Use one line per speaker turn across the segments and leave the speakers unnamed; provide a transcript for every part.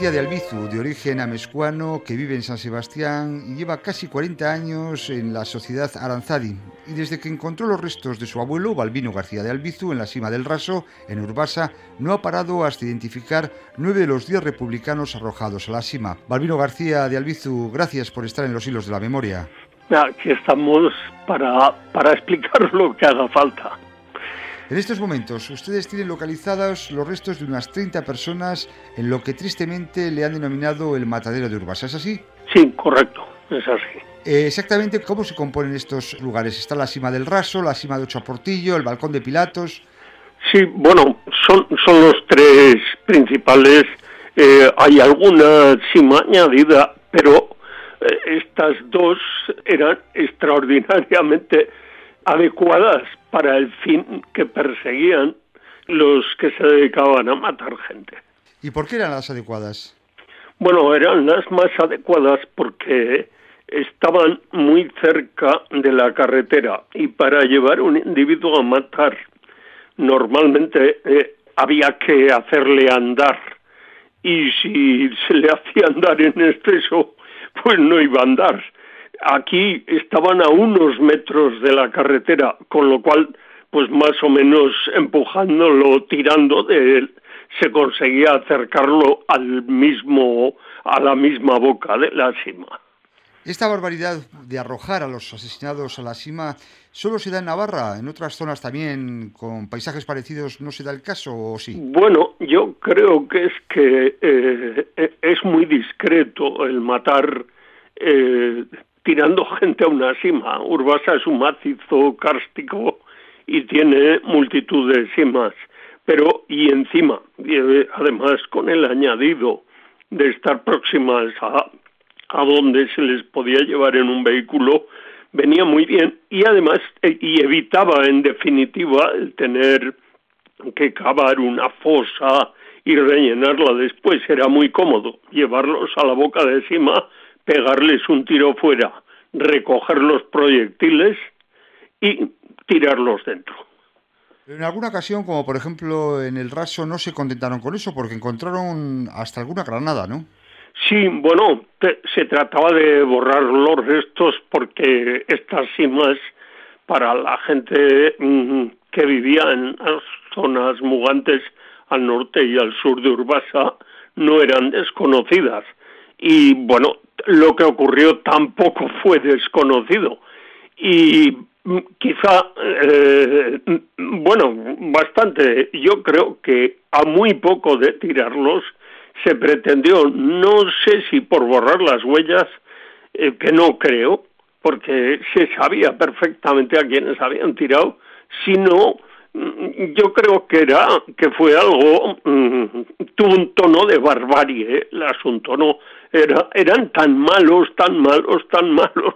García de Albizu, de origen amescuano, que vive en San Sebastián y lleva casi 40 años en la sociedad Aranzadi. Y desde que encontró los restos de su abuelo, Balbino García de Albizu, en la cima del Raso, en Urbasa, no ha parado hasta identificar nueve de los diez republicanos arrojados a la cima. Balbino García de Albizu, gracias por estar en los hilos de la memoria.
Aquí estamos para, para explicar lo que haga falta.
En estos momentos, ustedes tienen localizados los restos de unas 30 personas en lo que tristemente le han denominado el matadero de Urbasa, ¿es así?
Sí, correcto, es así.
Eh, exactamente, ¿cómo se componen estos lugares? ¿Está la cima del Raso, la cima de Ocho Portillo, el balcón de Pilatos?
Sí, bueno, son, son los tres principales. Eh, hay alguna cima añadida, pero eh, estas dos eran extraordinariamente adecuadas para el fin que perseguían los que se dedicaban a matar gente.
¿Y por qué eran las adecuadas?
Bueno, eran las más adecuadas porque estaban muy cerca de la carretera y para llevar un individuo a matar normalmente eh, había que hacerle andar y si se le hacía andar en exceso pues no iba a andar aquí estaban a unos metros de la carretera, con lo cual, pues más o menos empujándolo, tirando de él, se conseguía acercarlo al mismo, a la misma boca de la cima.
Esta barbaridad de arrojar a los asesinados a la cima solo se da en Navarra, en otras zonas también con paisajes parecidos no se da el caso o sí.
Bueno, yo creo que es que eh, es muy discreto el matar eh, tirando gente a una cima. Urbasa es un macizo kárstico y tiene multitud de cimas, pero y encima, además con el añadido de estar próximas a, a donde se les podía llevar en un vehículo, venía muy bien y además e, y evitaba en definitiva el tener que cavar una fosa y rellenarla después era muy cómodo llevarlos a la boca de cima pegarles un tiro fuera, recoger los proyectiles y tirarlos dentro.
En alguna ocasión, como por ejemplo en el raso, no se contentaron con eso porque encontraron hasta alguna granada, ¿no?
Sí, bueno, se trataba de borrar los restos porque estas cimas para la gente mm, que vivía en las zonas mugantes al norte y al sur de Urbasa no eran desconocidas. Y bueno, lo que ocurrió tampoco fue desconocido. Y mm, quizá, eh, mm, bueno, bastante, yo creo que a muy poco de tirarlos se pretendió, no sé si por borrar las huellas, eh, que no creo, porque se sabía perfectamente a quienes habían tirado, sino mm, yo creo que era que fue algo tuvo un tono de barbarie el asunto no era, eran tan malos, tan malos, tan malos,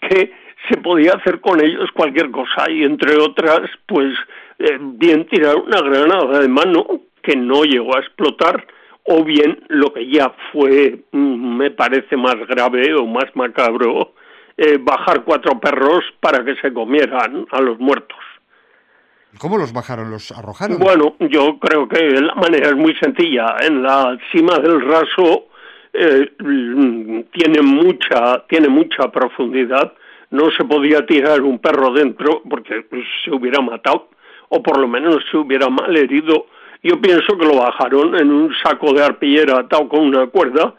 que se podía hacer con ellos cualquier cosa y entre otras, pues eh, bien tirar una granada de mano que no llegó a explotar o bien lo que ya fue, mm, me parece más grave o más macabro, eh, bajar cuatro perros para que se comieran a los muertos.
¿Cómo los bajaron? ¿Los arrojaron?
Bueno, yo creo que la manera es muy sencilla. En la cima del raso eh, tiene mucha tiene mucha profundidad. No se podía tirar un perro dentro porque se hubiera matado o por lo menos se hubiera mal herido yo pienso que lo bajaron en un saco de arpillera atado con una cuerda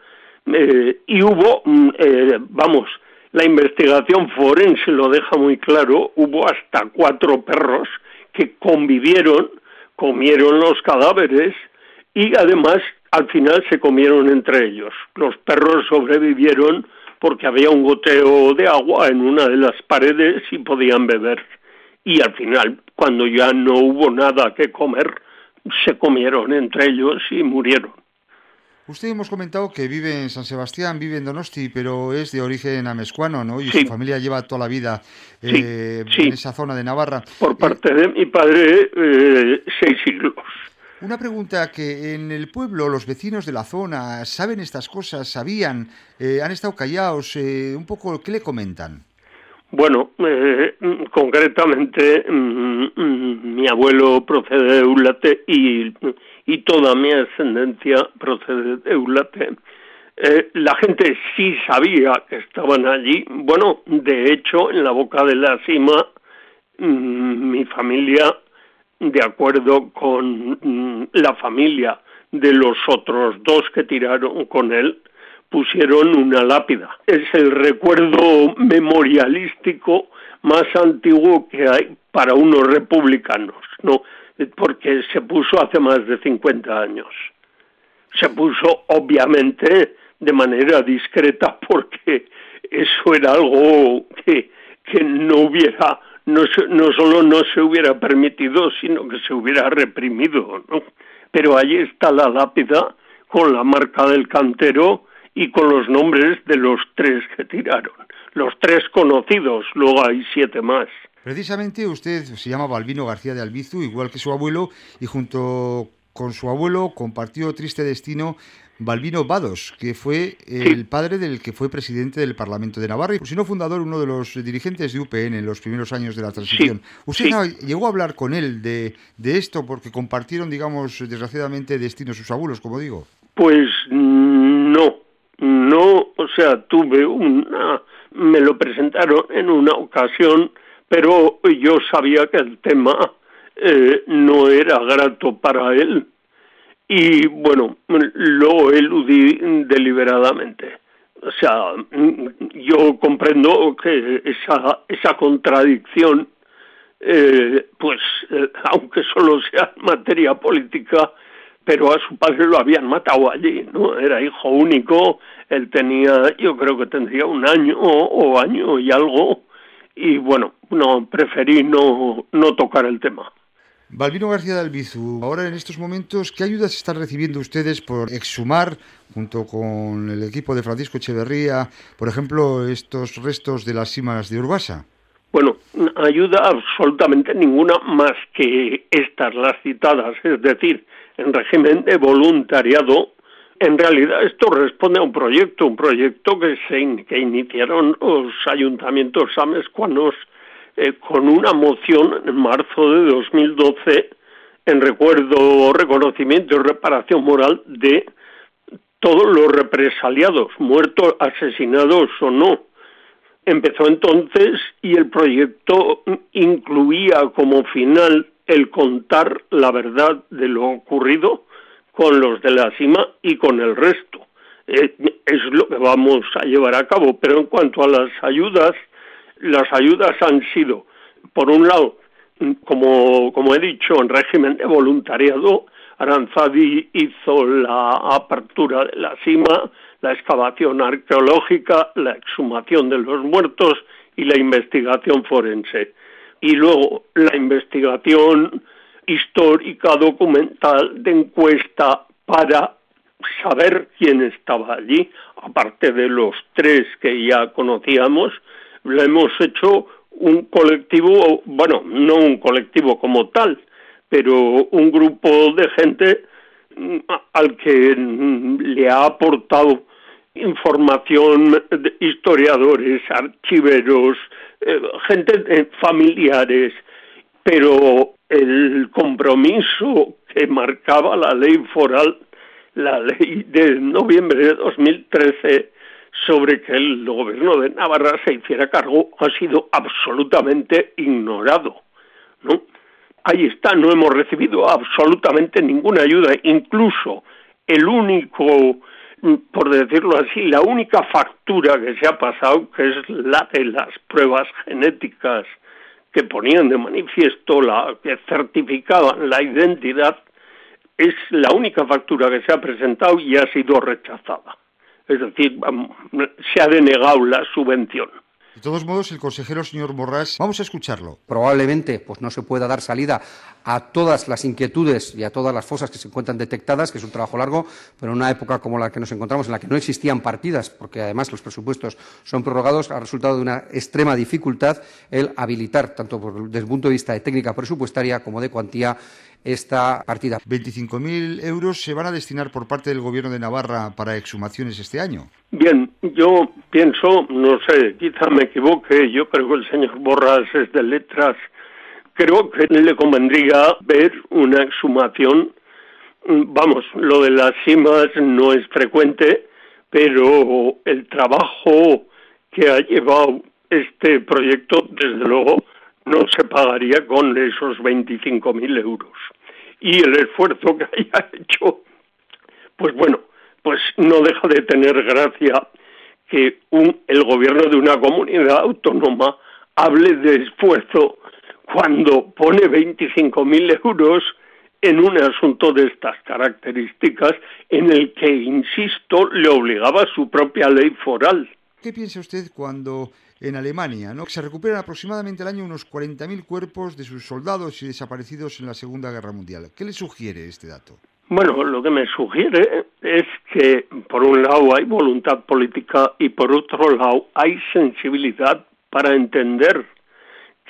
eh, y hubo mm, eh, vamos la investigación forense lo deja muy claro hubo hasta cuatro perros que convivieron comieron los cadáveres y además al final se comieron entre ellos. Los perros sobrevivieron porque había un goteo de agua en una de las paredes y podían beber. Y al final, cuando ya no hubo nada que comer, se comieron entre ellos y murieron.
Usted hemos comentado que vive en San Sebastián, vive en Donosti, pero es de origen amescuano, ¿no? Y su familia lleva toda la vida eh, en esa zona de Navarra.
Por parte de mi padre, eh, seis siglos.
Una pregunta que en el pueblo los vecinos de la zona saben estas cosas, sabían, eh, han estado callados, eh, un poco, ¿qué le comentan?
Bueno, eh, concretamente mm, mm, mi abuelo procede de Eulate y, y toda mi ascendencia procede de Eulate. La gente sí sabía que estaban allí. Bueno, de hecho, en la boca de la cima, mm, mi familia, de acuerdo con la familia de los otros dos que tiraron con él, pusieron una lápida. Es el recuerdo memorialístico más antiguo que hay para unos republicanos, ¿no? Porque se puso hace más de 50 años. Se puso, obviamente, de manera discreta porque eso era algo que, que no hubiera, no, no solo no se hubiera permitido, sino que se hubiera reprimido, ¿no? Pero ahí está la lápida con la marca del cantero y con los nombres de los tres que tiraron, los tres conocidos, luego hay siete más.
Precisamente usted se llama Balbino García de Albizu, igual que su abuelo, y junto con su abuelo compartió triste destino Balbino Vados, que fue el padre del que fue presidente del Parlamento de Navarra y, si no fundador, uno de los dirigentes de UPN en los primeros años de la transición. ¿Usted llegó a hablar con él de, de, esto porque compartieron, digamos, desgraciadamente destinos sus abuelos, como digo?
Pues no, no, o sea, tuve una, me lo presentaron en una ocasión, pero yo sabía que el tema eh, no era grato para él y bueno, lo eludí deliberadamente. O sea, yo comprendo que esa, esa contradicción, eh, pues, eh, aunque solo sea materia política, pero a su padre lo habían matado allí, ¿no? Era hijo único, él tenía, yo creo que tendría un año o año y algo, y bueno, no, preferí no, no tocar el tema.
Balbino García de Albizu, ahora en estos momentos, ¿qué ayudas están recibiendo ustedes por exhumar, junto con el equipo de Francisco Echeverría, por ejemplo, estos restos de las cimas de Urbasa?
Bueno, ayuda absolutamente ninguna más que estas, las citadas, es decir, en régimen de voluntariado. En realidad esto responde a un proyecto, un proyecto que, se, que iniciaron los ayuntamientos amescuanos eh, con una moción en marzo de 2012 en recuerdo, reconocimiento y reparación moral de todos los represaliados, muertos, asesinados o no. Empezó entonces y el proyecto incluía como final el contar la verdad de lo ocurrido con los de la cima y con el resto. Eh, es lo que vamos a llevar a cabo. Pero en cuanto a las ayudas, las ayudas han sido, por un lado, como, como he dicho, en régimen de voluntariado, Aranzadi hizo la apertura de la cima, la excavación arqueológica, la exhumación de los muertos y la investigación forense. Y luego la investigación histórica documental de encuesta para saber quién estaba allí, aparte de los tres que ya conocíamos, lo hemos hecho un colectivo, bueno, no un colectivo como tal, pero un grupo de gente mm, al que mm, le ha aportado información historiadores, archiveros, eh, gente de familiares, pero el compromiso que marcaba la ley foral, la ley de noviembre de 2013, sobre que el gobierno de Navarra se hiciera cargo ha sido absolutamente ignorado. ¿no? Ahí está, no hemos recibido absolutamente ninguna ayuda, incluso el único por decirlo así, la única factura que se ha pasado, que es la de las pruebas genéticas que ponían de manifiesto, la que certificaban la identidad, es la única factura que se ha presentado y ha sido rechazada. Es decir, se ha denegado la subvención.
De todos modos, el consejero señor Borrás, vamos a escucharlo.
Probablemente pues, no se pueda dar salida a todas las inquietudes y a todas las fosas que se encuentran detectadas, que es un trabajo largo, pero en una época como la que nos encontramos, en la que no existían partidas, porque además los presupuestos son prorrogados, ha resultado de una extrema dificultad el habilitar, tanto desde el punto de vista de técnica presupuestaria como de cuantía, esta partida.
25.000 euros se van a destinar por parte del Gobierno de Navarra para exhumaciones este año.
Bien, yo pienso, no sé, quizá me equivoque, yo creo que el señor Borras es de letras, creo que le convendría ver una exhumación, vamos, lo de las cimas no es frecuente, pero el trabajo que ha llevado este proyecto, desde luego, no se pagaría con esos 25.000 euros. Y el esfuerzo que haya hecho, pues bueno, pues no deja de tener gracia que un, el gobierno de una comunidad autónoma hable de esfuerzo cuando pone 25.000 euros en un asunto de estas características en el que, insisto, le obligaba su propia ley foral.
¿Qué piensa usted cuando en Alemania ¿no? se recuperan aproximadamente al año unos 40.000 cuerpos de sus soldados y desaparecidos en la Segunda Guerra Mundial? ¿Qué le sugiere este dato?
Bueno, lo que me sugiere es que por un lado hay voluntad política y por otro lado hay sensibilidad para entender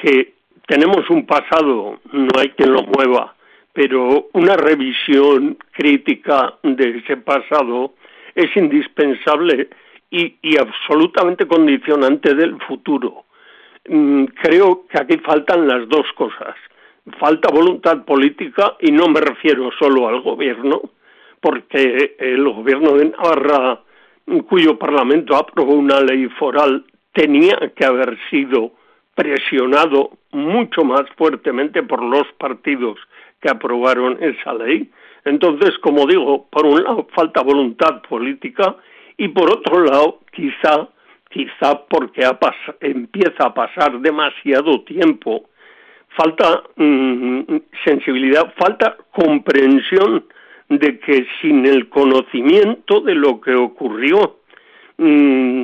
que tenemos un pasado, no hay quien lo mueva, pero una revisión crítica de ese pasado es indispensable y, absolutamente condicionante del futuro. Mm, creo que aquí faltan las dos cosas falta voluntad política y no me refiero solo al gobierno, porque el gobierno de Navarra, cuyo parlamento aprobó una ley foral, tenía que haber sido presionado mucho más fuertemente por los partidos que aprobaron esa ley. Entonces, como digo, por un lado falta voluntad política y por otro lado, quizá, quizá porque empieza a pasar demasiado tiempo falta mm, sensibilidad, falta comprensión de que sin el conocimiento de lo que ocurrió, mm,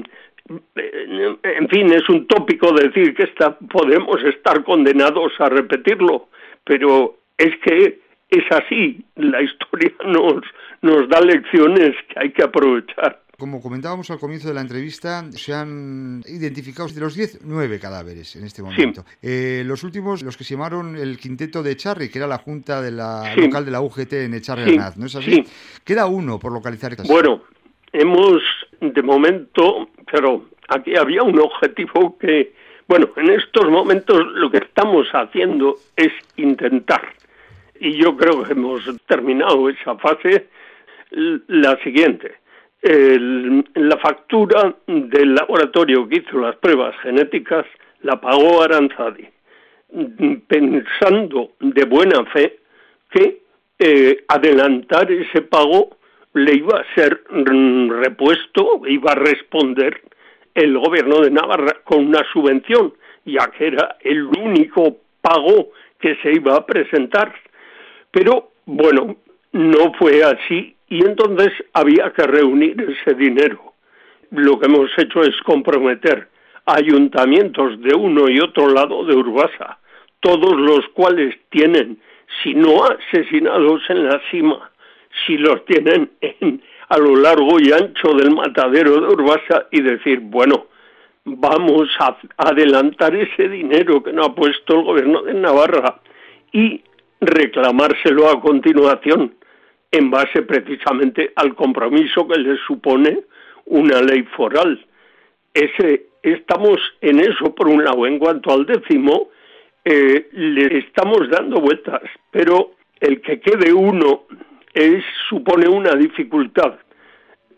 en fin, es un tópico decir que podemos estar condenados a repetirlo, pero es que es así, la historia nos, nos da lecciones que hay que aprovechar.
Como comentábamos al comienzo de la entrevista, se han identificado de los 10, 9 cadáveres en este momento. Eh, los últimos, los que se llamaron el quinteto de Echarri, que era la junta de la local de la UGT en Echarri ¿no es así? Queda uno por localizar.
Bueno, hemos de momento, pero aquí había un objetivo que, bueno, en estos momentos lo que estamos haciendo es intentar, y yo creo que hemos terminado esa fase, la siguiente la factura del laboratorio que hizo las pruebas genéticas la pagó Aranzadi, pensando de buena fe que eh, adelantar ese pago le iba a ser repuesto, iba a responder el gobierno de Navarra con una subvención, ya que era el único pago que se iba a presentar. Pero bueno, no fue así y entonces había que reunir ese dinero. Lo que hemos hecho es comprometer ayuntamientos de uno y otro lado de Urbasa, todos los cuales tienen, si no asesinados en la cima, si los tienen en, a lo largo y ancho del matadero de Urbasa y decir, bueno, vamos a adelantar ese dinero que no ha puesto el gobierno de Navarra y reclamárselo a continuación en base precisamente al compromiso que le supone una ley foral. Ese, estamos en eso por un lado. En cuanto al décimo, eh, le estamos dando vueltas, pero el que quede uno es, supone una dificultad.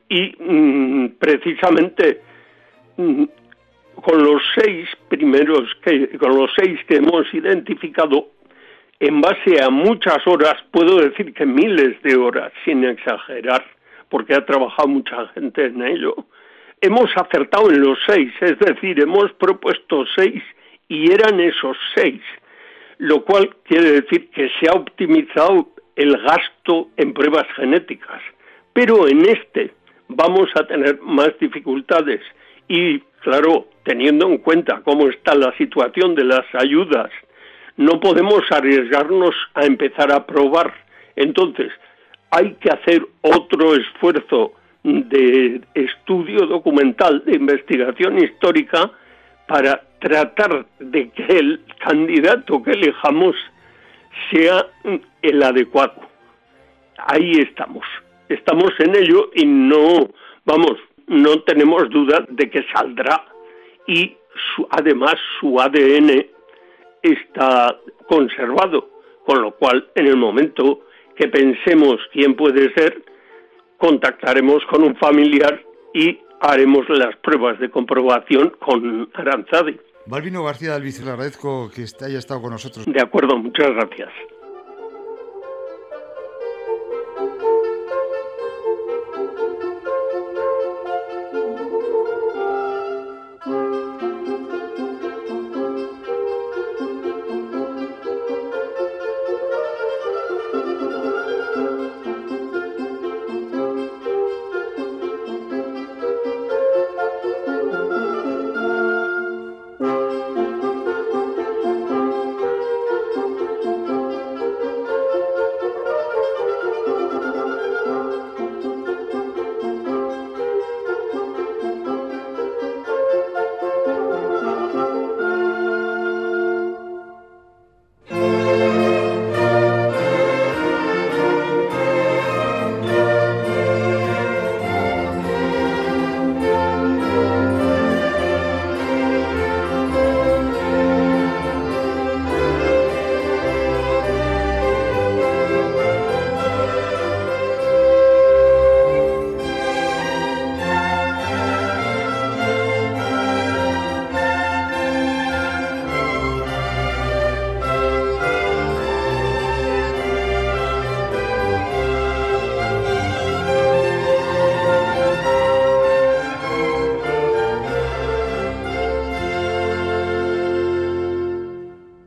Y mm, precisamente mm, con los seis primeros que, con los seis que hemos identificado, en base a muchas horas, puedo decir que miles de horas, sin exagerar, porque ha trabajado mucha gente en ello, hemos acertado en los seis, es decir, hemos propuesto seis y eran esos seis, lo cual quiere decir que se ha optimizado el gasto en pruebas genéticas. Pero en este vamos a tener más dificultades y, claro, teniendo en cuenta cómo está la situación de las ayudas no podemos arriesgarnos a empezar a probar. Entonces, hay que hacer otro esfuerzo de estudio documental, de investigación histórica, para tratar de que el candidato que elijamos sea el adecuado. Ahí estamos. Estamos en ello y no, vamos, no tenemos duda de que saldrá y además su ADN está conservado, con lo cual en el momento que pensemos quién puede ser, contactaremos con un familiar y haremos las pruebas de comprobación con Aranzadi.
Balvino García Albizu, le agradezco que haya estado con nosotros.
De acuerdo, muchas gracias.